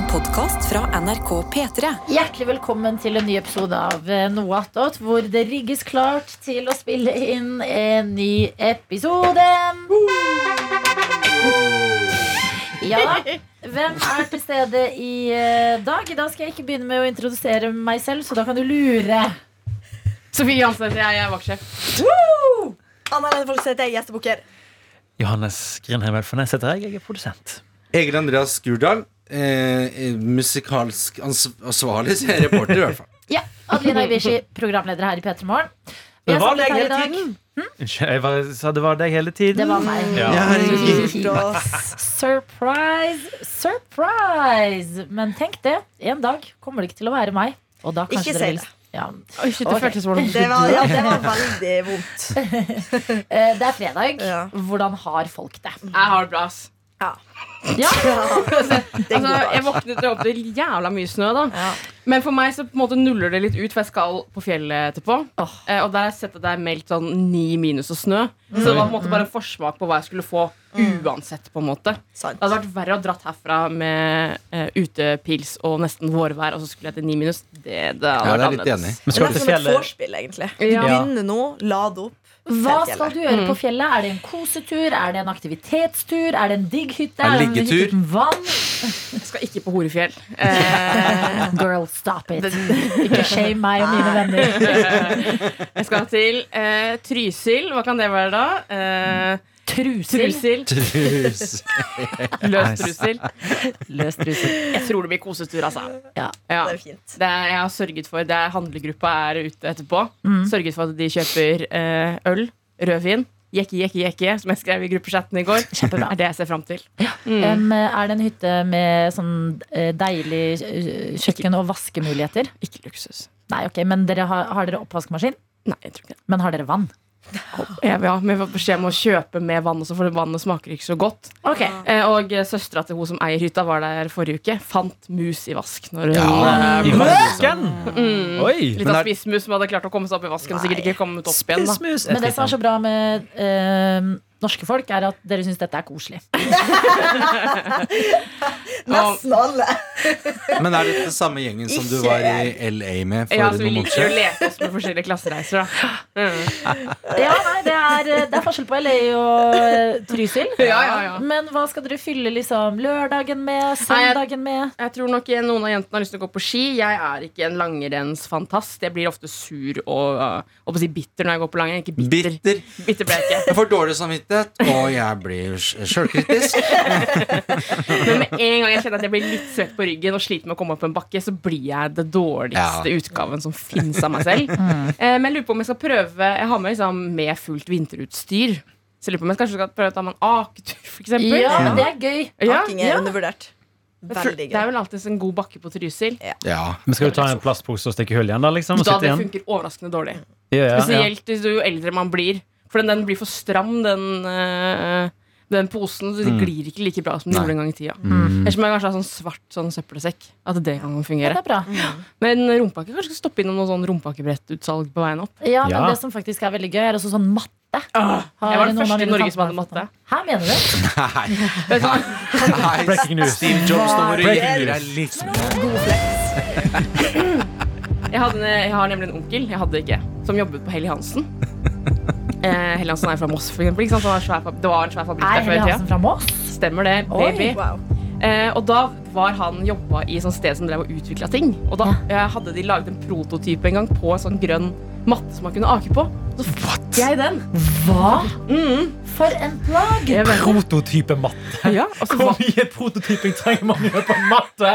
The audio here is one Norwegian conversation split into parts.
En podkast fra NRK P3. Hjertelig velkommen til en ny episode av Noat.ot Noe attåt, hvor det rigges klart til å spille inn en ny episode. Ja da. Hvem er til stede i eh, dag? Da skal jeg ikke begynne med å introdusere meg selv, så da kan du lure. Sofie Jansen heter jeg, jeg er vaktsjef. Anna Lene Folk heter jeg, gjestebukker. Johannes Grindheim Elfenes heter jeg. Jeg er produsent. Egil Andreas Skurdal. Eh, musikalsk ans ansvarlig, sier reporter, i hvert fall. Ja, Adelina Ibishi, programleder her i P3 Morgen. Det var deg hele tiden. Unnskyld, jeg sa det var deg hele tiden. Det var meg. Ja. Ja. Surprise, surprise! Men tenk det, en dag kommer det ikke til å være meg. Og da kanskje Ikke dere vil det. ja. Oi, shit, det okay. føltes vondt. det Det var, ja, det var veldig vondt. Eh, Det er fredag. Ja. Hvordan har folk det? Jeg har det bra, ass. Ja. Ja, er Altså, jeg våknet opp til jævla mye snø, da. Ja. Men for meg så på en måte nuller det litt ut, for jeg skal på fjellet etterpå. Oh. Eh, og der har jeg sett at det er meldt sånn ni minus og snø. Så det var på en måte bare en forsmak på hva jeg skulle få uansett. på en måte Sant. Det hadde vært verre å dratt herfra med eh, utepils og nesten vårvær, og så skulle jeg til ni minus. Det, det hadde Ja, det vært er litt annerledes. enig. Men Det er som et vorspiel, egentlig. Ja. Begynne nå, lade opp. Hva skal du gjøre på fjellet? Er det en kosetur? Er det en aktivitetstur? Er det en digg hytte? En Er det liggetur? hytte vann? Jeg skal ikke på Horefjell. Eh, Girl, stop it. Ikke shame meg og mine venner. jeg skal til eh, Trysil. Hva kan det være da? Eh, Trusil. Trusil. Trus. Løs trusil. Løs trusil. Jeg tror det blir kosetur, altså. Ja. Ja. Det er fint. Det er, jeg har sørget for Det er handlegruppa er ute etterpå. Mm. Sørget for at de kjøper eh, øl, rødvin, jekke, jekke, jekke, som jeg skrev i gruppechatten i går. Kjempebra. er det jeg ser fram til. Mm. Um, er det en hytte med sånn eh, deilig eh, kjøkken og vaskemuligheter? Ikke luksus. Nei, ok, Men dere har, har dere oppvaskmaskin? Nei, jeg tror ikke det. Men har dere vann? Ja, vi får beskjed om å kjøpe med vann også, for vannet smaker ikke så godt. Okay. Eh, og søstera til hun som eier hytta, var der forrige uke. Fant mus i vask. Når hun, Ja. I vasken? mm, Oi! Litt av spissmus som hadde klart å komme seg opp i vasken. Og sikkert ikke kommet opp igjen. Da. Men det som er så bra med eh, norske folk, er at dere syns dette er koselig. Nesten alle. Men er det den samme gjengen som du var i LA med for Ja, så vi liker å leke oss med forskjellige klassereiser. Da. Mm. Ja, nei, det er, det er forskjell på LA og eh, Trysil. Ja, ja, ja. Men hva skal dere fylle liksom lørdagen med? Søndagen med? Jeg tror nok noen av jentene har lyst til å gå på ski. Jeg er ikke en langrennsfantast. Jeg blir ofte sur og uh, å si bitter når jeg går på langrenn. Ikke bitter. Bitter. Bitter ble jeg ikke. Jeg får dårlig samvittighet, og jeg blir sj- sjølkritisk. Men med en gang jeg kjenner at jeg blir litt svett på ryggen og sliter med å komme opp en bakke, så blir jeg det dårligste utgaven som fins av meg selv. Mm. Men jeg lurer på om jeg skal prøve Jeg har med liksom med fullt vinterutstyr. Så jeg lurer på om jeg kanskje skal prøve å ta meg en aketur, f.eks. Ja, men det er gøy. Ja, Aking er ja. undervurdert. Veldig Det er vel alltid en god bakke på Trysil. Ja. Men skal du ta en plastpose og stikke hull igjen, da? liksom? Og Da sitte det igjen? funker overraskende dårlig. Ja, ja, ja. Spesielt hvis du- jo eldre man blir. For den, den blir for stram, den, eh, den posen. Så det Mm. glir ikke like bra som det gjorde en gang i tida. Mm. Ellers må jeg kanskje ha sånn svart sånn søppelsekk. At det kan Ja, fungere. det er bra. Men rumpakke kanskje skal stoppe innom noe sånn rumpakebrettutsalg på veien opp. Ja, men Ja. det som faktisk er veldig gøy, er også sånn matte. jeg var den første i Norge som hadde matte. Hæ, mener du? Nei. Breaking news. Steve Jobs, nå må du Breaking gi news. deg litt mer. God flex. Jeg, hadde, jeg har nemlig en onkel, jeg hadde ikke, som jobbet på Helly Hansen. Eh, Helly Hansen er fra Moss, for eksempel. Ikke sant? Det, var det var en svær fabrikk Er der før i tida. Stemmer det, Oi. baby. Wow. Eh, og da var han jobba i et sånt sted som drev og utvikla ting. Og da eh, hadde de laget en prototype en gang på en sånn grønn matte som man kunne ake på. Så fikk jeg den. Hva? Mm. For en plagg! Prototypematte. Prototype matte. Ja, og Hvor mye prototyping trenger man gjøre på matte?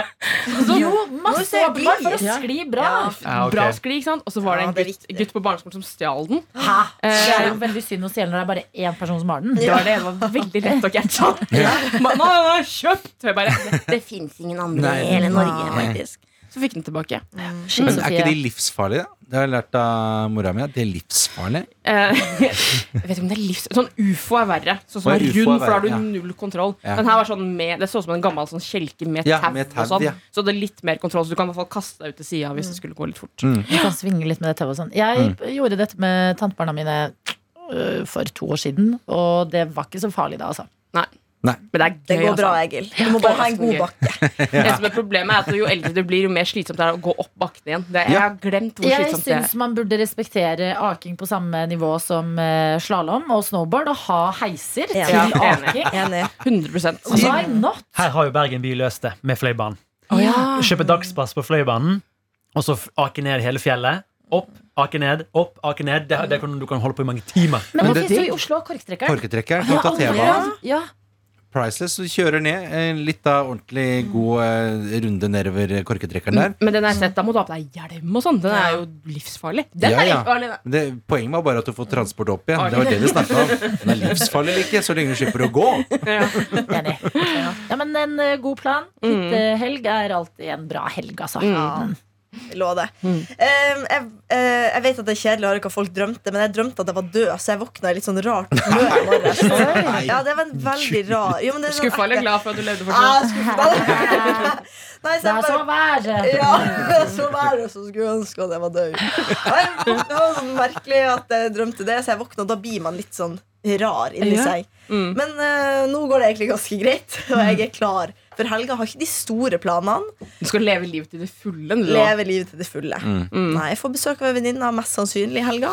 Jo, masse se åpenbart for å skli bra. Ja. Ja, ok. bra skli, ikke sant? Og så var det Ja, en det gutt, gutt på barneskolen som stjal den. Hæ? Det er Eh, jo veldig synd å stjele når det er bare én person som har den. det var det. Det var veldig lett å catche. Ja. Nei, nei, kjøpt! Så jeg bare, det det fins ingen andre Nei. i hele Norge, faktisk. Så fikk den tilbake. Shit, Men er ikke de livsfarlige? Det har jeg lært av mora mi. De er livsfarlige. Eh, jeg vet ikke om det er livs... Sånn ufo er verre. Sånn som er rund, for da har du ja. null kontroll. Ja. Den her var sånn med Det så ut som en gammel sånn kjelke med Ja, tau. sånn. ja. Så det er litt mer kontroll, så du kan i hvert fall kaste deg ut til sida hvis det skulle gå litt fort. Mm. Du kan svinge litt med det tauet og sånn. Jeg gjorde dette med tantebarna mine øh, for to år siden, og det var ikke så farlig da, altså. Nei. Men det er Det går bra, altså. Egil. Du må bare ha en god bakke. Det som er problemet er at Jo eldre du blir, jo mer slitsomt det er å gå opp bakken igjen. Det, jeg har glemt hvor Jeg slitsomt det er. syns man burde respektere aking på samme nivå som uh, slalåm og snowboard, og ha heiser Ja. til Ja, aking. Enig. 100 Why not? Her har jo Bergen by løst det med Fløibanen. Å, ja. Kjøpe dagspass på Fløibanen, og så ake ned hele fjellet. Opp, ake ned, opp, ake ned. Det, det kan, du kan holde på i mange timer. Men Men det- fins jo i Oslo korktrekkeren. Korktrekker Ja. Ja. Priceless. Du kjører ned litt av ordentlig god eh, runde nedover korketrekkeren der. Men den er sett, da må du ha på deg hjelm og sånn. Den er jo livsfarlig. Den Ja, er livsfarlig. Det, poenget var bare at du får transport opp igjen. Det var det vi snakka om. Den er livsfarlig eller ikke, så lenge du slipper å gå. Enig. Ja, men en eh, god plan. Hyttehelg er alltid en bra helg, altså. Ja. Jeg det. Mm. Um, jeg, uh, jeg vet at det er kjedelig å høre hva folk drømte, men jeg drømte at jeg var død, så jeg våkna i litt sånn rart humør i morges. Ja, det var en veldig rar jo, men det sånn Skuffa eller glad for at du levde Ah, fortsatt? skuffa. Nei, så Det er så været. ja, så var det så skulle ønske at jeg var død. Det var sånn merkelig at jeg drømte det, så jeg våkna, og da blir man litt sånn rar inni Ja. seg. Mm. Men uh, nå går det egentlig ganske greit, og jeg er klar. For helga har ikke de store planene. Du skal leve livet til det fulle. Du. Leve livet til det fulle. Mm. Nei, Jeg får besøk av ei venninne, mest sannsynlig i helga.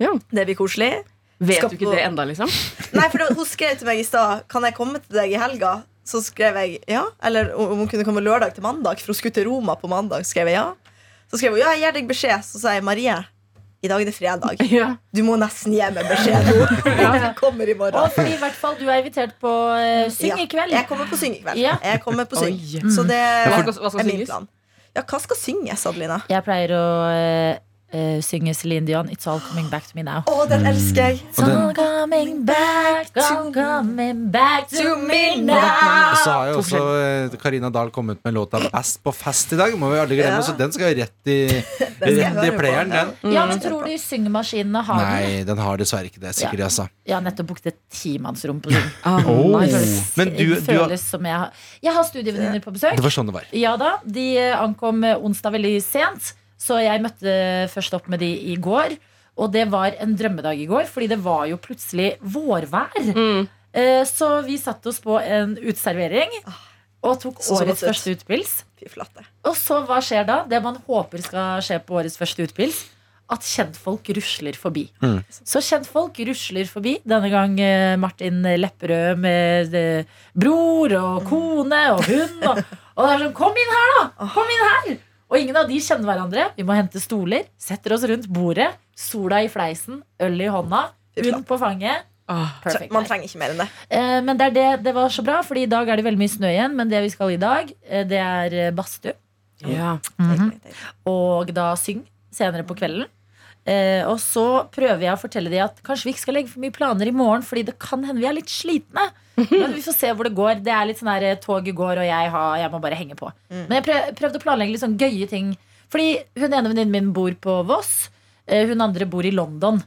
Ja. Det blir koselig. Vet Skal du ikke på- det enda, liksom? Nei, for da, Hun skrev til meg i stad Kan jeg komme til deg i helga. Så skrev jeg ja. Eller om om hun kunne komme lørdag til mandag, for hun skulle til Roma på mandag. skrev jeg ja Så skrev hun ja, jeg gir deg beskjed. Så sa jeg Marie, i dag er det fredag. Ja. Du må nesten gi meg beskjed nå. Jeg kommer i Og morgen. fordi i hvert fall du er invitert på uh, syng i kveld. Jeg kommer på syng i kveld. Ja. Jeg kommer på syng Oi. Så det Hva skal, hva skal er min plan. Ja, hva skal synges, Adelina? Jeg pleier å eh, eh, synge Celine Dion, It's All Coming Back To Me Now. Å, den elsker jeg! It's all coming back, all coming back to me now. Og så har jo også eh, Karina Dahl kommet med låta 'Best på fest' i dag. Må vi aldri glemme, Ja. Så den skal jo rett i, rett i playeren, ja. Mm. Ja, men tror du syngemaskinene har den? Nei, den har dessverre ikke det. Sikkert, altså. Jeg har nettopp booket et timannsrom på Zoom. Oh. Føles, Men du- du har- som jeg har Jeg har studievenninner på besøk. Det var sånn det var. Ja da, De ankom onsdag veldig sent, så jeg møtte først opp med de i går. Og det var en drømmedag i går, fordi det var jo plutselig vårvær. Mm. Eh, Så vi satte oss på en uteservering og tok Så så årets så første utepils. Og så hva skjer da? Det man håper skal skje på årets første utepils. At kjentfolk rusler forbi. Mm. Så kjentfolk rusler forbi. Denne gang eh, Martin Lepperød med eh, bror og kone og hund. Og, og det er sånn Kom inn her, da! Kom inn her! Og ingen av de kjenner hverandre. Vi må hente stoler. Setter oss rundt bordet. Sola i fleisen, øl i hånda, hund på fanget. Perfect. Man trenger ikke mer enn det. Eh, men det, det, det var så bra, Fordi i dag er det veldig mye snø igjen. Men det vi skal i dag, eh, det er eh, badstue. Ja. Mhm. og da syng senere på kvelden. Eh, og så prøver jeg å fortelle dem at kanskje vi ikke skal legge for mye planer i morgen, fordi det kan hende vi er litt slitne. Men vi får se hvor det går. Det er litt sånn her eh, toget går, og jeg, har, jeg må bare henge på. Men jeg prøv, prøvde å planlegge litt sånn gøye ting. Fordi hun ene venninnen min bor på Voss. eh, hun andre bor i London.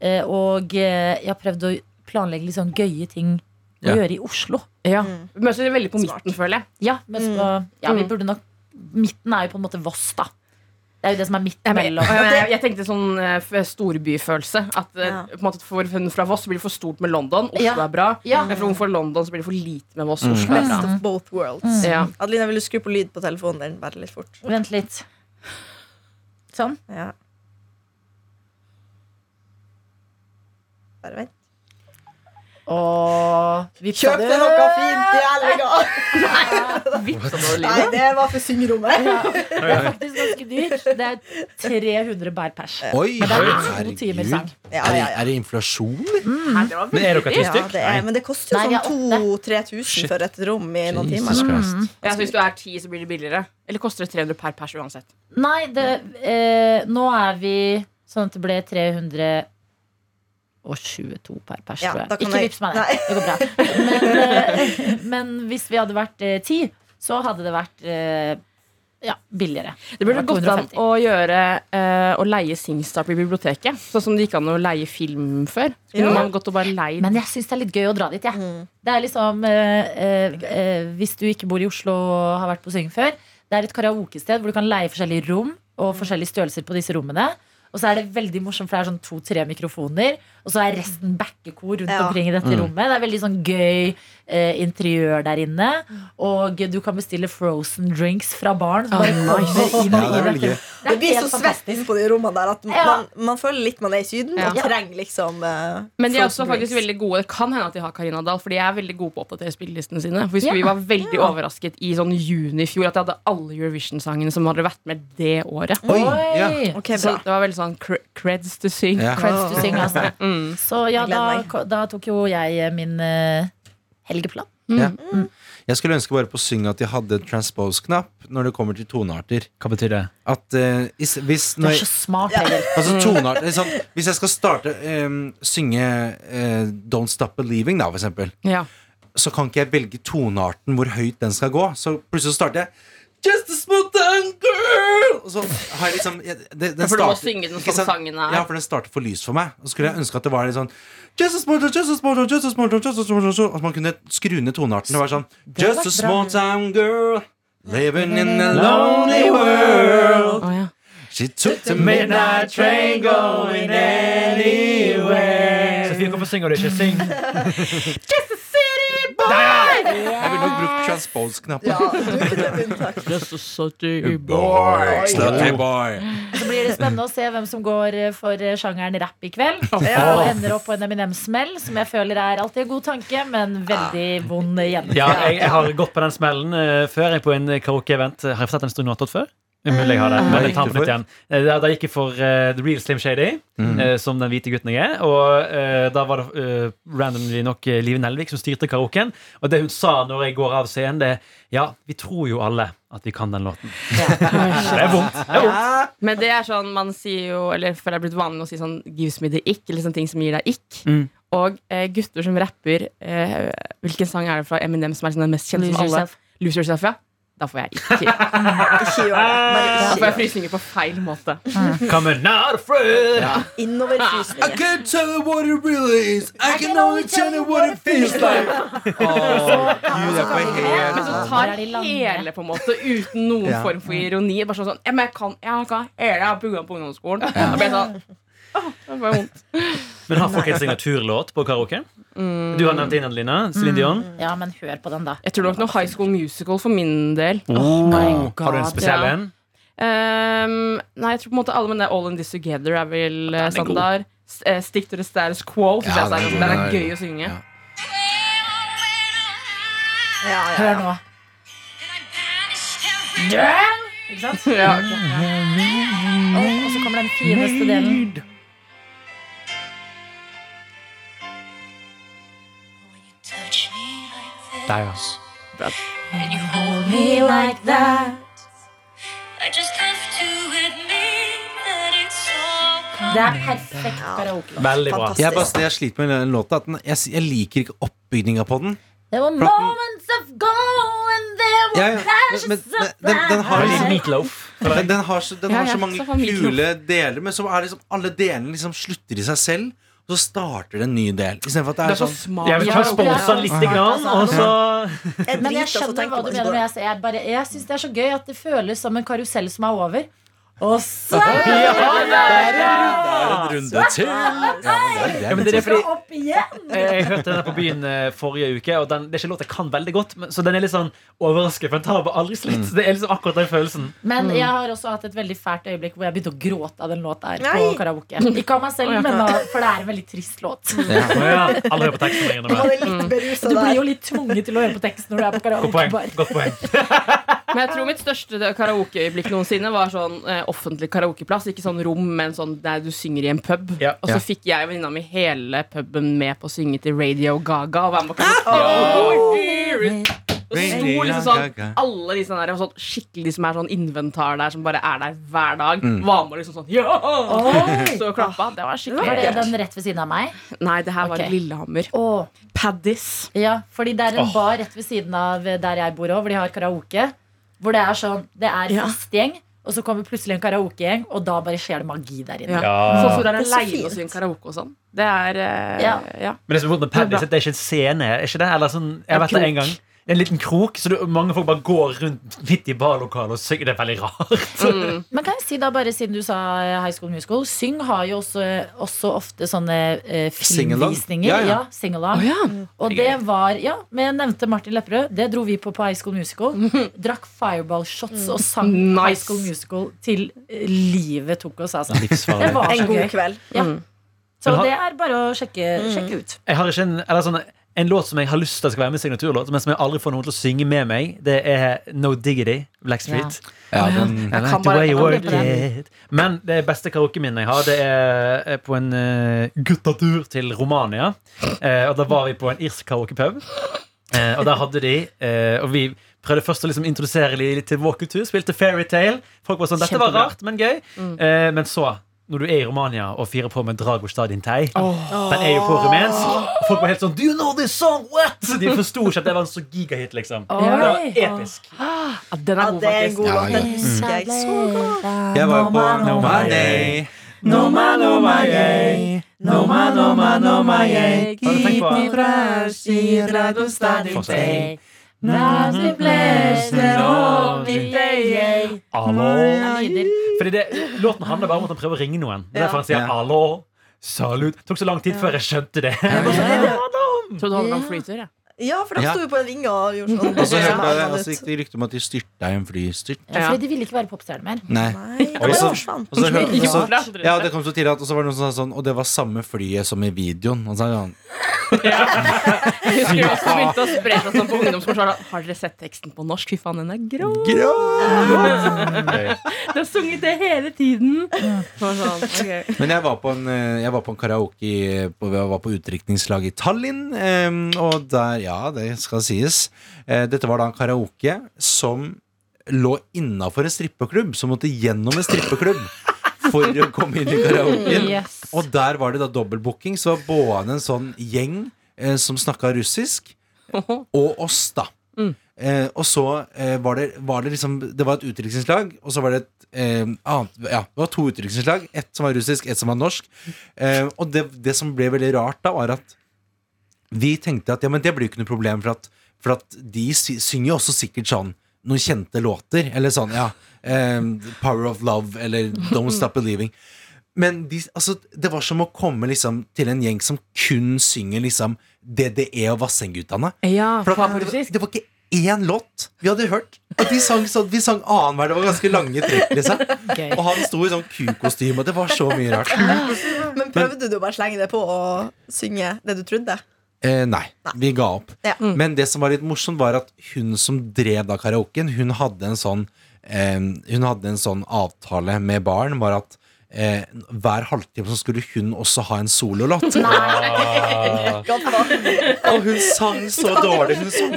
Eh, og eh, jeg har prøvd å planlegge litt sånn gøye ting å Ja. gjøre i Oslo. ja. Mm. Møtes veldig på Smart. midten, føler jeg. Ja, men så, ja, vi Mm. burde nok Midten er jo på en måte Voss, da. Det er jo det som er midt mellom. jeg, jeg, jeg tenkte sånn eh, storbyfølelse. At eh, Ja. på en måte For hun fra Voss blir det for stort med London. Oslo Ja. er bra. Ja. Men for hun fra London så blir det for lite med Voss. Mm. er bra. Best of both worlds. Mm. Ja. Adelina, vil du skru på lyd på telefonen din? Bare litt fort. Vent litt. Sånn. Ja. Bare vent. Og vi Kjøp deg noe fint i helga! Nei, det var for syngerommet. Det er faktisk ganske dyrt. Det er 300 bær pers. Oi, Men det er to herregud. timer sang. Ja, Er, det, ja, ja. er det inflasjon? Nei, det Men er dere ti Ja, stykk? det men det koster Nei, jo sånn 2000-3000 for et rom i noen timer. Mm. Ja, så Hvis du er ti, så blir det billigere. Eller koster det 300 per pers uansett? Nei, det, eh, nå er vi sånn at det ble 322 per pers, Ja, tror jeg. Ikke jeg- vips meg det. Det går bra. Men, eh, men hvis vi hadde vært eh, ti, så hadde det vært eh, ja, billigere. Det burde gått an å gjøre eh, Å leie Singstar i biblioteket. Sånn som det gikk an å leie film før. Ja. man gått og bare leid Men jeg syns det er litt gøy å dra dit. jeg. Mm. Det er liksom eh, eh, eh, Hvis du ikke bor i Oslo og har vært på Syng før, det er et karaokested hvor du kan leie forskjellige rom og forskjellige størrelser på disse rommene. Og så er det veldig morsomt, for det er sånn to-tre mikrofoner. Og så er resten backekor rundt Ja. omkring i dette rommet. Det er veldig sånn gøy eh, interiør der inne. Og du kan bestille frozen drinks fra barn. Bare kommer inn Ja, det er. Det Det blir så svett på de rommene der at Ja. man, man føler litt man er i Syden Ja. og trenger liksom eh, Men de er også faktisk drinks. veldig gode Det kan hende at de har Karina Dahl, for de er veldig gode på å oppdatere spillelistene sine. For Ja. Vi var veldig overrasket i sånn juni i fjor at de hadde alle Eurovision-sangene som hadde vært med det året. Oi, Oi! ja. Ok, Så det var veldig sånn creds to sing. Ja. Creds to sing, altså. Mm. Så ja, da, da tok jo jeg min uh, helgeplan. Ja. Jeg skulle ønske bare på Syng at de hadde transpose-knapp når det kommer til tonearter. Hva betyr det? At uh, is- hvis Du det er så smart, Egil. Altså toneart liksom, Hvis jeg skal starte um, synge uh, Don't Stop Believing, da, for eksempel, Ja. så kan ikke jeg velge tonearten hvor høyt den skal gå. Så plutselig så starter jeg Just a small town girl! Og så har jeg liksom jeg, det, den For du må starter- synge den ikke som sant? sangen her. Ja, for den starter for lyst for meg. Og så skulle jeg ønske at det var litt sånn Just a small town, just a small town, just a small town, just a small At man kunne skru ned tonearten. Det var sånn Just a small town girl living in a lonely world. Å, ja. She took the midnight train going anywhere. Sofie, hvorfor synger du ikke? Syng. Jeg ville nok brukt transpose-knappen. Ja. Så blir det spennende å se hvem som går eh, for eh, sjangeren rapp i kveld. Og ender opp på en Eminem-smell, som jeg føler er alltid en god tanke, men veldig vond gjennomføring. Ja, jeg, jeg har gått på den smellen eh, før. Jeg på en karaoke-event. Har jeg fortalt en stund nå før? Umulig jeg har det. Men jeg tar på nytt igjen. Eh, Da, da gikk jeg for uh, The Real Slim Shady, eh, som den hvite gutten jeg er. Og uh, da var det randomly nok Live Nelvik som styrte karaoken. Og det hun sa når jeg går av scenen, det er Ja, vi tror jo alle at vi kan den låten. Det er vondt. Det er vondt. Men det er sånn man sier jo Eller for det er blitt vanlig å si sånn Gives me the ick, eller sånne ting som gir deg ick. Mm. Og eh, gutter som rapper Hvilken sang er det fra Eminem som er sånn den mest kjente Lose som alle? yourself. Lose Yourself, ja. Da får jeg ikke. Ikke gjør det. Bare Da ikke får jeg gjør det. frysninger på feil måte. Coming out of afraid. I Innoverfrysninger. can't tell you what it really is. I can only tell you what it feels like. Gud, jeg får helt Men så Der tar er de lange. hele på en måte uten noen Ja. form for ironi. Bare sånn, sånn ja, men jeg kan, jeg kan hele, jeg har program på ungdomsskolen. Da blir jeg sånn det var vondt. Men har folk en signaturlåt på karaoke? Du har nevnt inn Adelina. Celine Dion. Ja, men hør på den, da. Jeg tror nok noe High School Musical for min del. Oh, my har du en spesiell ja. en? Um, nei, jeg tror på en måte alle, men det All in This Together er vel eh, er standard. S- eh, Stick to the status quo. Ja, jeg den er sånn- er gøy å synge. Ja. Ja, ja, Hør nå. Drang! Ikke sant? Ja, okay. Og, og så kommer den fineste delen. Der, ja. Me like that. I just have to admit that it's all Det er perfekt karaoke. Veldig bra. Fantastisk. Jeg, bare, jeg sliter med den låta. At den, jeg, jeg liker ikke oppbygninga på den. There were moments of gold and there were Ja, ja. Men, Men, men, den, den har liksom meatloaf. den, den har så, den Ja, har ja, så mange så kule deler, men så er liksom alle delene liksom slutter i seg selv. Så starter det en ny del. Istedenfor at det er er så sånn smart. Jeg vil ta sponsa lite grann, og så Men jeg skjønner hva du mener. Jeg, sier- jeg, bare, jeg syns det er så gøy at det føles som en karusell som er over. Og så Det er en runde til. Ja, men det er, det Ja, men det fordi opp igjen! Jeg hørte den her på byen eh, forrige uke, og den, det er ikke en låt jeg kan veldig godt. Men, så den er litt sånn overrasket, for den tar aldri slutt. Det er liksom akkurat den følelsen. Men jeg har også hatt et veldig fælt øyeblikk hvor jeg begynte å gråte av den låta her på Nei. karaoke. Ikke av meg selv, men av, for det er en veldig trist låt. Ja. Å ja, alle hører på teksten lenger. nå, Var men. det litt berusa Du blir der? jo litt tvunget til å høre på teksten når du er på Godt poeng. Godt poeng. Men jeg tror mitt største karaokeøyeblikk noensinne var sånn eh, offentlig karaokeplass. Ikke sånn rom, men sånn der du synger i en pub. Ja. Og så Ja. fikk jeg og venninna mi hele puben med på å synge til Radio Gaga. Og være med på karaoke. Og sto liksom sånn alle de sånne der, og sånn skikkelig som er sånn inventar der, som bare er der hver dag, var med liksom sånn Ja! Så klappa. Det var skikkelig Var det den rett ved siden av meg? Nei, det her var. Lillehammer. Åh, Paddis. ja, fordi det er en oh. bar rett ved siden av der jeg bor òg, hvor de har karaoke. Hvor det er sånn Det er Ja. Og så kommer plutselig en karaokegjeng, og da bare skjer det magi der inne. Ja. Som er Det er så aleine å synge karaoke og sånn. Det er uh, Ja. ja. Men det som er vondt med Paddis, det er ikke en scene. Er ikke det? Eller sånn, jeg vet det en krok. er En liten krok, så du, mange folk bare går rundt midt i barlokalet og synger. Det er veldig rart. Mm. Men kan jeg si da bare siden du sa eh, High School Musical Syng har jo også, også ofte sånne eh, filmvisninger. Ja, ja. Ja, sing-along. Å, ja. Og det var, ja, men jeg nevnte Martin Lepperød. Det dro vi på på High School Musical. Drakk fireball shots og sang Nice. High School Musical til eh, livet tok oss, altså. Det var En god kveld. Ja. Så har- det er bare å sjekke, sjekke ut. Jeg har ikke en, eller sånn, en låt som jeg har lyst til skal være med signaturlåt, men som jeg aldri får noen til å synge med meg. Det er No Diggity, Blackstreet. Ja, den, I like the way you work it. Men det beste karaokeminnet jeg har, det er på en uh, guttatur til Romania. Uh, og da var vi på en irsk karaokepub. Uh, og der hadde de uh, Og vi prøvde først å liksom introdusere litt til vår kultur. Spilte Fairytale. Folk var sånn, dette var rart, men gøy. Uh, men så, når du er i Romania og firer på med Drago Stadintei Den er jo på rumensk. Og folk var helt sånn Do you know this song? What? De forsto ikke at det var en så gigahit, liksom. Det var episk. Ah, den er god, det en faktisk. Ja, Ja. Den husker jeg så godt. jeg var jo på no, My noma, Day. No man, no my yay. No man, no man, no my yay. Har du tenkt på Fortsett. Allo. Lyder. Fordi det, Låten handler bare om at han prøver å ringe noen. Det er derfor han sier 'hallo'. allo, salut. Det tok så lang tid før jeg skjønte det. Trodde du hadde flytur, jeg. Ja, for de Ja. sto jo på en vinge og gjorde sånn. Og så Ja, hørte jeg, ja, og så gikk det rykte om at de styrta i en flystyrt. Ja, fordi de ville ikke være popstjerne mer. Nei. Nei, Og så, og så, og så, Ja. ja, det kom så tidlig at Og så var det noen som sa sånn Og det var samme flyet som i videoen. Og så Jeg husker vi også begynte å spre seg sånn på ungdomsskolen. Har dere sett teksten på norsk? Fy faen, den er grå. Du har sunget det hele tiden. Sånn, okay. Men jeg var på en, eh, jeg var på en karaoke på, Jeg var på utdrikningslag i Tallinn. eh, Og der, ja, det skal sies. Eh, Dette var da en karaoke som lå innafor en strippeklubb, som måtte gjennom en strippeklubb for å komme inn i karaoken. Yes. Og der var det da dobbeltbooking. Så var både en sånn gjeng eh, som snakka russisk, og oss, da. Eh, og så eh, var, det, var det liksom Det var et utdrikningslag, og så var det et eh, annet Ja, det var to utdrikningslag. Ett som var russisk, ett som var norsk. Eh, og det, det som ble veldig rart da, var at vi tenkte at ja, men det blir jo ikke noe problem, for at, for at de synger jo også sikkert sånn noen kjente låter. Eller sånn, ja. Um, Power of Love eller Don't Stop Believing. Men de, altså, det var som å komme liksom, til en gjeng som kun synger liksom, DDE og Vassendgutane. Ja, det, var, det var ikke én låt vi hadde hørt. Og de sang sånn, Vi sang annenhver. Det var ganske lange trekk. Liksom. Okay. Og han sto i sånn kukostyme, og det var så mye rart. Men prøvde du å bare slenge det på og synge det du trodde? Eh, nei, vi ga opp. Ja. Men det som var litt morsomt, var at hun som drev da karaoken, hun hadde en sånn eh, Hun hadde en sånn avtale med baren, var at eh, hver halvtime så skulle hun også ha en sololåt. Og hun sang så dårlig. Hun sang,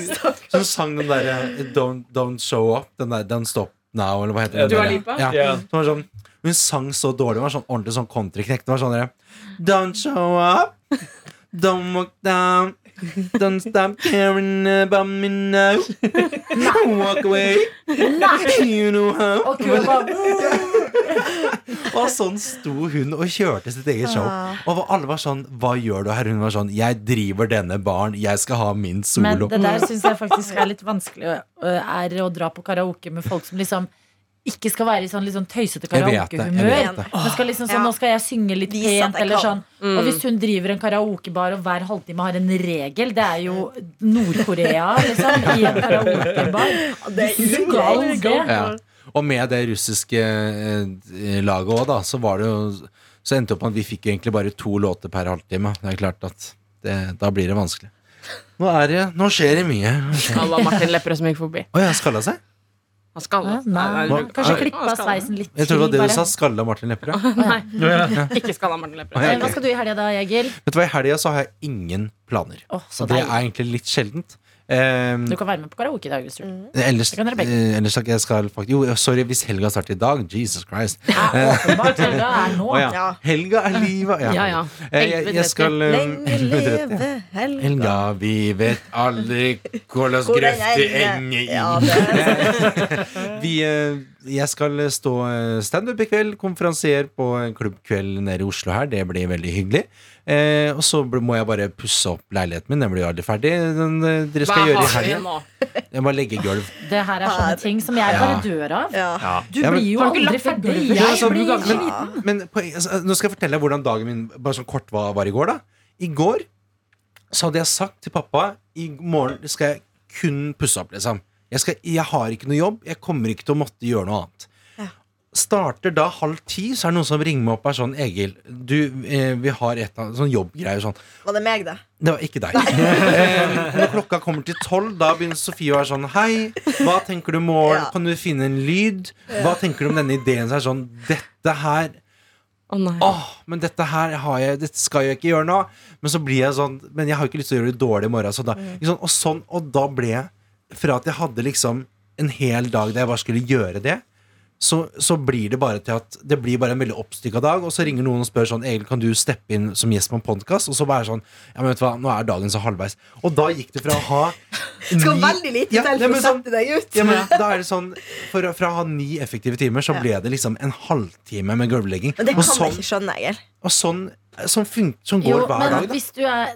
hun sang den derre don't, don't show up. Den der Don't stop now, eller hva heter den? Du der? Lipa? Ja. Ja. Var sånn, hun sang så dårlig. Hun var sånn ordentlig sånn countryknekt. Sånn Don't show up. Don't walk down. Don't stop caring about me now. Walk away. You know how. Og bare Og sånn sto hun og kjørte sitt eget show. Og alle var sånn Hva gjør du her? Hun var sånn Jeg driver denne baren. Jeg skal ha min solo. Men det der syns jeg faktisk er litt vanskelig å- Er å dra på karaoke med folk som liksom ikke skal være i sånn sånn tøysete karaokehumør. liksom sånn, Ja. Nå skal jeg synge litt pent, eller sånn. Mm. Og hvis hun driver en karaokebar og hver halvtime har en regel, det er jo Nord-Korea, liksom, i en karaokebar. Det er skal det. Ja. Og med det russiske eh, laget òg, da, så var det jo Så endte det opp med at vi fikk egentlig bare to låter per halvtime. Det er klart at det, da blir det vanskelig. Nå er det Nå skjer det mye. Skalla Martin Lepperød som gikk forbi. ja, skalla seg? Han skalla. Nei, kanskje klippa sveisen litt Jeg tror det var det du sa. Skalla Martin Lepperød. Nei, ikke skalla Martin Lepperød. Hva skal du i helga da, Egil? Vet du hva, I helga så har jeg ingen planer. Oh, så Og det er egentlig litt sjeldent. Um, Du kan være med på karaoke i dag hvis du vil. ellers, kan dere begge. eh, ellers skal jeg skal faktisk Jo, sorry hvis helga starter i dag. Jesus Christ. Ja, åpenbart. Helga er nå. Ja. Ja. Helga er livet. Ja, ja. ja. Jeg, jeg skal eh, Lenge leve helga. Helga, vi vet aldri hvordan ender i. Ja, det er Vi, eh, jeg skal stå eh, standup i kveld, konferansier på en klubbkveld nede i Oslo her. Det blir veldig hyggelig. Eh, og så må jeg bare pusse opp leiligheten min. Den blir jo aldri ferdig. Den, eh, dere skal Hva gjøre i har vi helgen? nå? Jeg må legge gulv. Det her er sånne ting som jeg bare dør av. Ja. Ja. Du Ja, men- blir jo aldri ferdig. Jeg altså, blir men- liten Men på, altså, nå skal jeg fortelle deg hvordan dagen min Bare sånn kort var, var i går. da I går så hadde jeg sagt til pappa I morgen skal jeg kun pusse opp. liksom jeg, skal, jeg har ikke noe jobb. Jeg kommer ikke til å måtte gjøre noe annet. Ja. Starter da halv ti, så er det noen som ringer meg opp og er sånn Egil, du, eh, vi har et sånn jobbgreier. Sånn. Var det meg, da? Det var ikke deg. eh, når klokka kommer til tolv, da begynner Sofie å være sånn Hei, hva tenker du om morgen? Ja. Kan du finne en lyd? Hva tenker du om denne ideen? Så er det sånn Dette her Å nei. Åh, men dette her har jeg, dette skal jeg ikke gjøre nå. Men så blir jeg sånn Men jeg har ikke lyst til å gjøre det dårlig i morgen. Så da, Mm. sånn, og, sånn, og da ble jeg Fra at jeg hadde liksom en hel dag der jeg bare skulle gjøre det, så, så blir det bare til at Det blir bare en veldig oppstykka dag, og så ringer noen og spør sånn Egil, kan du steppe inn som gjest på en podkast? Og så bare sånn Ja, men vet du hva, nå er dagen så halvveis. Og da gikk det fra å ha skal ni- veldig lite Ja, til for å sånn- sette deg ut. ja, men da er det sånn for, Fra å ha ni effektive timer, så ble det liksom en halvtime med gulvlegging. Men det Og kan sånn, jeg ikke skjønne, Egil. og sånn, sånn, fun sånn går Jo, hver men dag. Da. hvis du er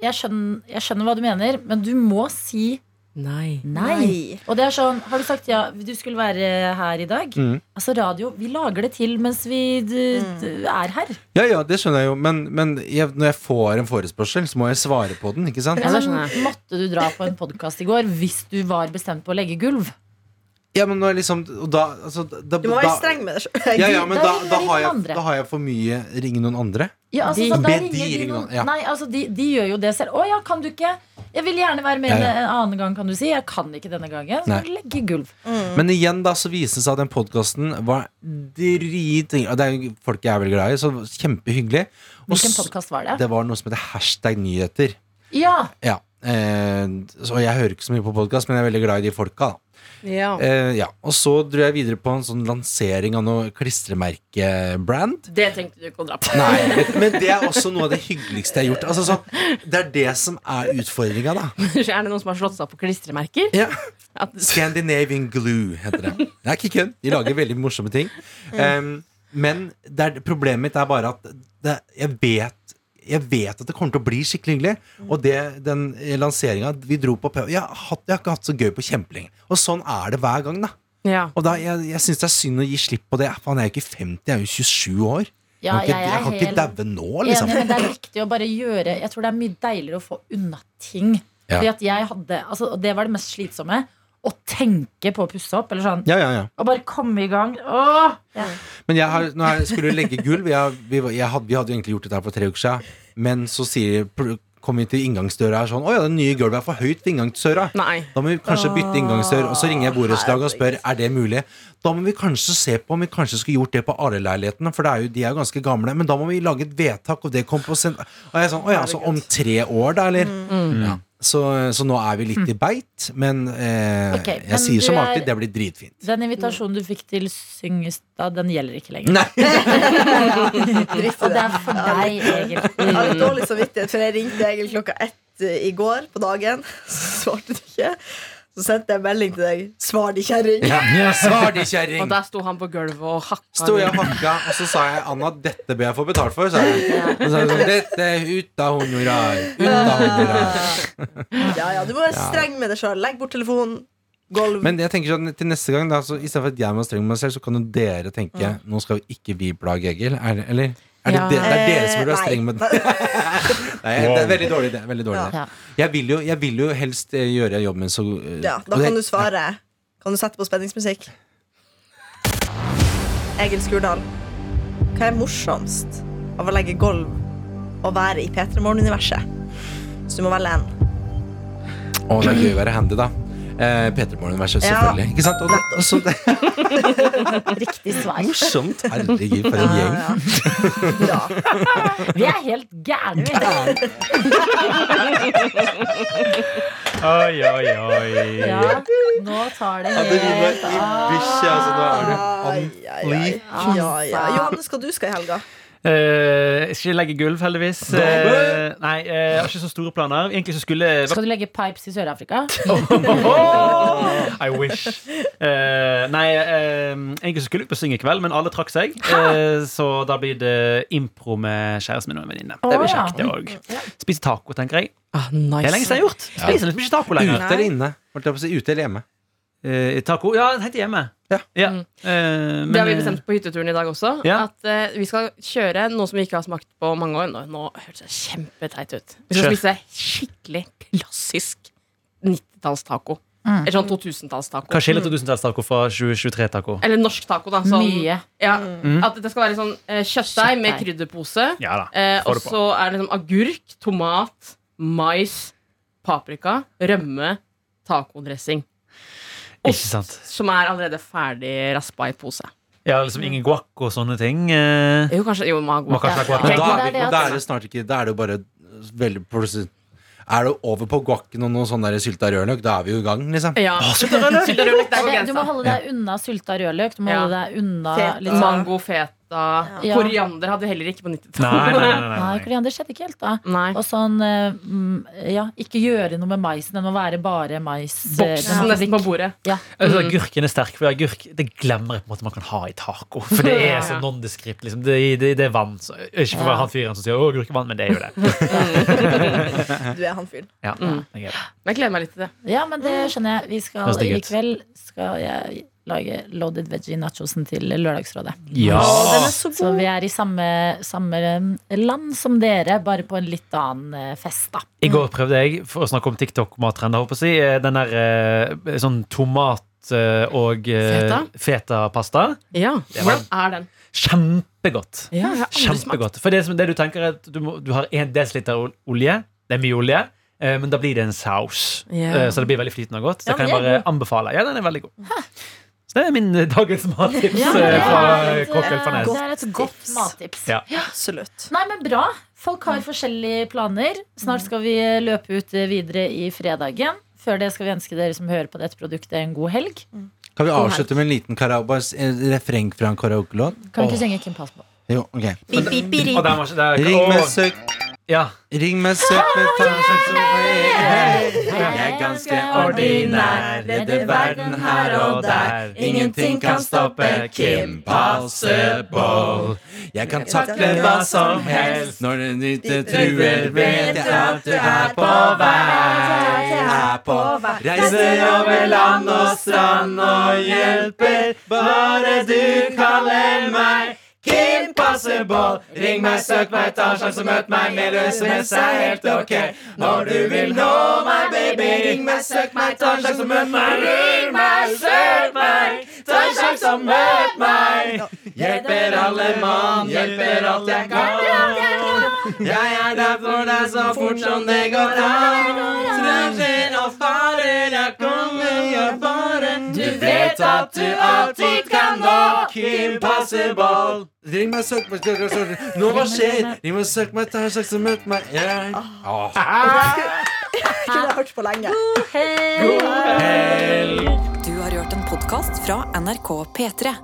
jeg skjønner, jeg skjønner hva du mener, men du må si Nei. nei. Nei. Og det er sånn, Har du sagt ja, du skulle være her i dag? Mm. Altså Radio, vi lager det til mens vi du, du er her. Ja, ja, det skjønner jeg jo, men, men jeg, når jeg får en forespørsel, så må jeg svare på den. ikke sant? Ja, det. Måtte du dra på en podkast i går hvis du var bestemt på å legge gulv? Ja, men når jeg liksom og da, altså, da, Du må være da- streng med deg sjøl. Ja, ja, men Da da, da, har jeg, da har jeg for mye Ringe noen andre. Ja, altså, De- de de ringe noen, ja. Nei, altså de, de gjør jo det selv. Å ja, kan du ikke? Jeg vil gjerne være med Ja, ja. en annen gang, kan du si. Jeg kan ikke denne gangen. Så Nei. legge gulv. Men igjen da så viser det seg at den podkasten var drit Det er jo folk jeg er veldig glad i, så kjempehyggelig. Og Hvilken podkast var det? det var noe som heter hashtag nyheter. Ja! Ja. Eh, så jeg hører ikke så mye på podkast, men jeg er veldig glad i de folka. da Ja. Eh, ja. Og så dro jeg videre på en sånn lansering av noe klistremerkebrand. Det tenkte du ikke å dra på. Nei, men det er også noe av det hyggeligste jeg har gjort. Altså, så, det er det som er utfordringa, da. Er det noen som har slått seg opp på klistremerker? Ja. At, Scandinavian Glue heter det. Det er ikke kødd. De lager veldig morsomme ting. Um, men det er, problemet mitt er bare at det, jeg vet jeg vet at det kommer til å bli skikkelig hyggelig. Og det, den lanseringa vi dro på jeg har, jeg har ikke hatt så gøy på kjempelenge. Og sånn er det hver gang. da ja. Og da, Jeg, jeg syns det er synd å gi slipp på det. Faen, jeg er jo ikke 50, jeg er jo 27 år. Ja, jeg ikke, jeg kan ikke helt daue nå, liksom. Enig, men det er viktig å bare gjøre Jeg tror det er mye deiligere å få unna ting. Ja. Fordi at jeg hadde altså, det var det mest slitsomme. Å tenke på å pusse opp. Eller sånn. Ja, ja, ja. Og bare komme i gang. Åh! Ja. Men jeg, har, når jeg skulle legge gulv jeg, vi, jeg hadde, vi hadde jo egentlig gjort dette her for tre uker siden. Men så sier, kom vi til inngangsdøra her sånn Å ja, det nye gulvet er for høyt ved inngangsdøra. Nei. Da må vi kanskje bytte inngangsdør. Og så ringer jeg borettslaget og spør Er det mulig. Da må vi kanskje se på om vi kanskje skulle gjort det på alle leilighetene. For det er jo, de er jo ganske gamle. Men da må vi lage et vedtak, og det kom på sent... Og jeg er sånn Å ja, så om tre år, da, eller? Ja. Så, så nå er vi litt i beit. Men eh, okay, jeg men sier som er- alltid, det blir dritfint. Den invitasjonen du fikk til Syngestad, den gjelder ikke lenger. Nei. Dritt Og det er for deg, Jeg har litt egentlig. dårlig samvittighet, for jeg ringte Egil klokka ett eh, i går på dagen. Så svarte du ikke. Så sendte jeg melding til deg. Svar de kjerring. Ja, Svar de, kjerring! Og der sto han på gulvet og hakka. Sto jeg og hakka, og så sa jeg Anna, dette ber jeg få betalt for. Sa jeg. Og så sa jeg sånn, dette er ut av honorar. Ut av honorar. Ja, ja, du må være streng med deg sjøl. Legg bort telefonen. Gulv. Men jeg tenker sånn, til neste gang, da, så i stedet for at jeg må være streng med meg selv, så kan jo dere tenke nå skal jo ikke vi plage Egil. Er eller? Er det, Ja. det, det er dere som burde være Eh, streng med Nei, det er veldig dårlig idé. Veldig dårlig idé. Ja. Jeg, vil jo, jeg vil jo helst eh, gjøre jobben min så eh, Ja, da kan du svare. Kan du sette på spenningsmusikk? Egil Skurdal, hva er morsomst av å legge gulv og være i P3 Morgen-universet? Så du må velge en. Å, det er gøy å være handy, da. Eh, Peter Morgen-verset, Ja. selvfølgelig. Ikke sant? Og, og så, Riktig svar. morsomt. Herregud, for en gjeng. Ja. Vi er helt gærne, vi. Oi, oi, oi. Ja, nå tar det det helt i av. bikkje. Altså, nå er du Ai, on ai, ai. Ja, ja. Johannes, hva du skal i helga? Eh, jeg skal ikke legge gulv, heldigvis. Uh, nei, uh, jeg har ikke så store planer. Egentlig så skulle Skal du legge pipes i Sør-Afrika? I wish. Eh, nei, egentlig så skulle jeg på Syng i kveld, men alle trakk seg. Eh, så da blir det impro med kjæresten min og en venninne. Det blir kjekt, det òg. Spise taco, tenker jeg. Ah, nice. Det er lenge siden jeg har gjort. Spiser liksom ikke taco lenger. Ute eller inne? Ute eller hjemme? Eh, taco? Ja, jeg heter hjemme. Ja. Mm. Eh, men, Det har vi eh, bestemt på hytteturen i dag også. Ja. At eh, Vi skal kjøre noe som vi ikke har smakt på mange år. Nå, nå hørtes det kjempeteit ut. Vi skal Kjør. spise skikkelig klassisk 90-tallstaco. Mm. Eller sånn 2000-tallstaco. Hva skiller 2000-tallstaco fra 2023-taco? Eller norsk taco, da. Sånn, Mye. ja, Mm. At det skal være sånn eh, kjøttdeig med Kjøttdeig. krydderpose. Ja da. Eh, og det på. så er det liksom agurk, tomat, mais, paprika, rømme, tacodressing. Ikke sant? Som er allerede ferdig raspa i pose. Ja, liksom ingen guac og sånne ting. eh. Jo, kanskje jo, man guac. Men Ja, da men er, det er vi, da er det snart ikke Da er det jo bare veldig plutselig Er du over på guacken og noe sånn sylta rødløk, da er vi jo i gang, liksom. Ja. Sylterørløk, rødløk er på Det, du må holde deg unna sylta rødløk. Du må Ja. holde deg unna Fet. litt sånn Mango, feta. Ja. Koriander hadde vi heller ikke på 90-tallet. Nei, nei, nei. nei, Nei, nei. koriander skjedde ikke helt da. Nei. Og sånn eh, mm, Ja, ikke gjøre noe med maisen. Den må være bare mais. Boksen Boks nesten på bordet. Ja. Altså, agurken er sterk, for agurk det glemmer jeg på en måte man kan ha i taco. For det er Ja, så nondescript. Liksom. Det, det, det er vann. Så, ikke for å være han fyren som sier 'å, agurk er men det er jo det. Du er han fyren. Ja, Mm. jeg gleder meg litt til det. Ja, men det skjønner jeg. Vi skal, I kveld skal jeg lage loaded veggie nachosen til Lørdagsrådet. Ja. Er så Så vi er i samme, samme land som dere, bare på en litt annen eh, fest, da. I går prøvde jeg, for å snakke om TikTok-mattrender, holdt på å si, eh, den der eh, sånn tomat og eh, Feta? feta-pasta. Ja, Hvordan er den? Kjempegodt. Ja, jeg. Kjempegodt. For det, som, det du tenker er at du, må, du har en desiliter olje. Det er mye olje. eh, Men da blir det en saus. Eh, Så det blir veldig flytende og godt. Så Ja, det kan jeg bare anbefale. Ja, den er veldig god. Så det er min eh, dagens mattips Ja, eh, det er fra eh, Elfarnes. Det er et godt mattips. Ja. Absolutt. Nei, men bra. Folk har forskjellige planer. Snart skal vi løpe ut videre i fredagen. Før det skal vi ønske dere som hører på dette produktet, en god helg. Kan vi avslutte med en liten karaoke, refreng fra en karaokelåt? Kan vi ikke synge Kim Possible? Jo, ok. Bip, var ikke der. Ring med søk, Ja. ring med søk med tannsjekk som Jeg er ganske ordinær, redder verden her og der. Ingenting kan stoppe Kim Possible. Jeg kan takle hva som helst når det ute truer. Vet jeg at du er på vei, er på vei. Reiser over land og strand og hjelper. Bare du kaller meg Kim Possible. Ring meg, søk meg, ta en sjanse, møt meg med løsnes er helt ok. Når du vil nå meg, baby, ring meg, søk meg, ta en sjanse, møt meg. Ring meg, søk meg, ta en sjanse, møt meg. Hjelper alle mann, hjelper alt jeg kan. Jeg er der for deg så fort som det går an. Trusler og farer, jeg kommer, jeg bare Du vet at du alltid kan nå Kim Possible. Ring meg, søk meg, søk meg, søk meg. Nå hva skjer? Ring meg, søk meg, ta en sjanse, møt meg. Yeah. Åh. Ikke det jeg har hørt på lenge. Du har hørt en podkast fra NRK P3.